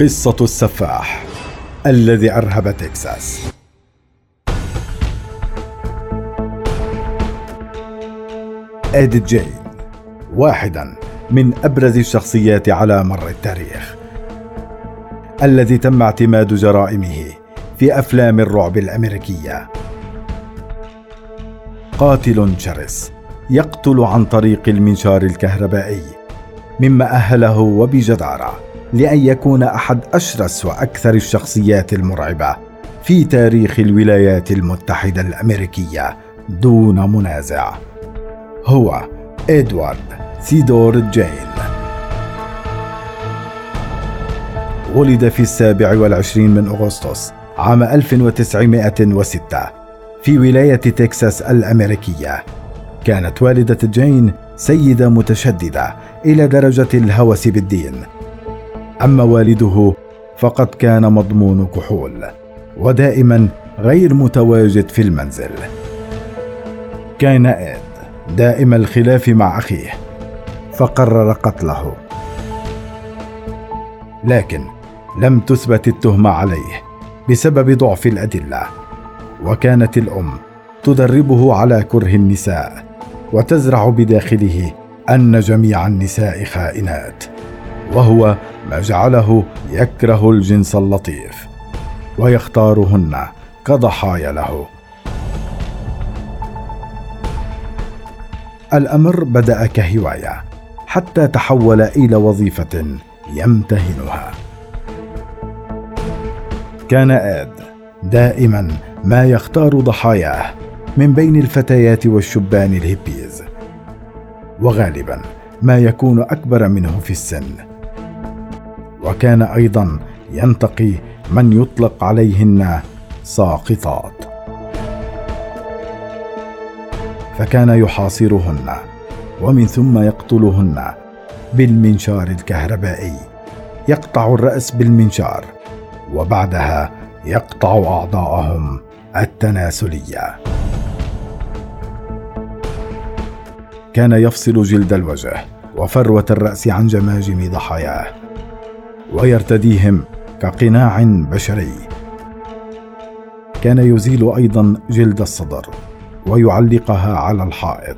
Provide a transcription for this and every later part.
قصة السفاح الذي أرهب تكساس. إديت جين واحدا من أبرز الشخصيات على مر التاريخ الذي تم اعتماد جرائمه في أفلام الرعب الأمريكية. قاتل شرس يقتل عن طريق المنشار الكهربائي مما أهله وبجدارة. لأن يكون أحد أشرس وأكثر الشخصيات المرعبة في تاريخ الولايات المتحدة الأمريكية دون منازع. هو إدوارد سيدور جين. ولد في السابع والعشرين من أغسطس عام 1906 في ولاية تكساس الأمريكية. كانت والدة جين سيدة متشددة إلى درجة الهوس بالدين. أما والده فقد كان مضمون كحول ودائما غير متواجد في المنزل. كان اد دائم الخلاف مع أخيه فقرر قتله. لكن لم تثبت التهمة عليه بسبب ضعف الأدلة وكانت الأم تدربه على كره النساء وتزرع بداخله أن جميع النساء خائنات. وهو ما جعله يكره الجنس اللطيف ويختارهن كضحايا له. الأمر بدأ كهواية حتى تحول إلى وظيفة يمتهنها. كان آد دائما ما يختار ضحاياه من بين الفتيات والشبان الهيبيز وغالبا ما يكون أكبر منه في السن. وكان أيضا ينتقي من يطلق عليهن ساقطات. فكان يحاصرهن ومن ثم يقتلهن بالمنشار الكهربائي. يقطع الرأس بالمنشار وبعدها يقطع أعضاءهم التناسلية. كان يفصل جلد الوجه وفروة الرأس عن جماجم ضحاياه. ويرتديهم كقناع بشري. كان يزيل أيضا جلد الصدر ويعلقها على الحائط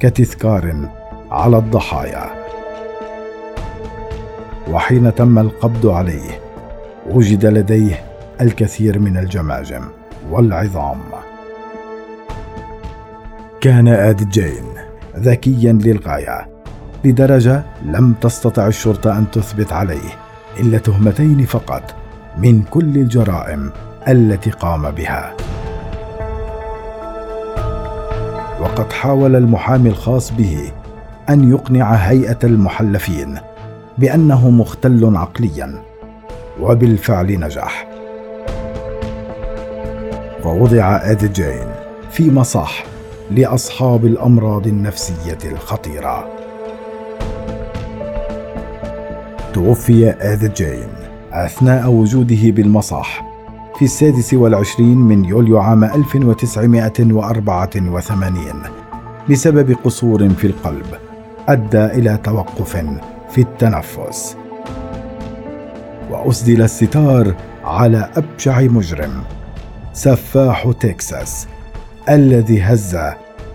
كتذكار على الضحايا. وحين تم القبض عليه وجد لديه الكثير من الجماجم والعظام. كان اد جين ذكيا للغاية. لدرجة لم تستطع الشرطة أن تثبت عليه إلا تهمتين فقط من كل الجرائم التي قام بها. وقد حاول المحامي الخاص به أن يقنع هيئة المحلفين بأنه مختل عقليا وبالفعل نجح. ووضع آد جين في مصح لأصحاب الأمراض النفسية الخطيرة. توفي آذ جين أثناء وجوده بالمصح في السادس والعشرين من يوليو عام 1984 بسبب قصور في القلب أدى إلى توقف في التنفس. وأسدل الستار على أبشع مجرم سفاح تكساس الذي هز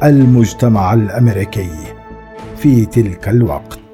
المجتمع الأمريكي في تلك الوقت.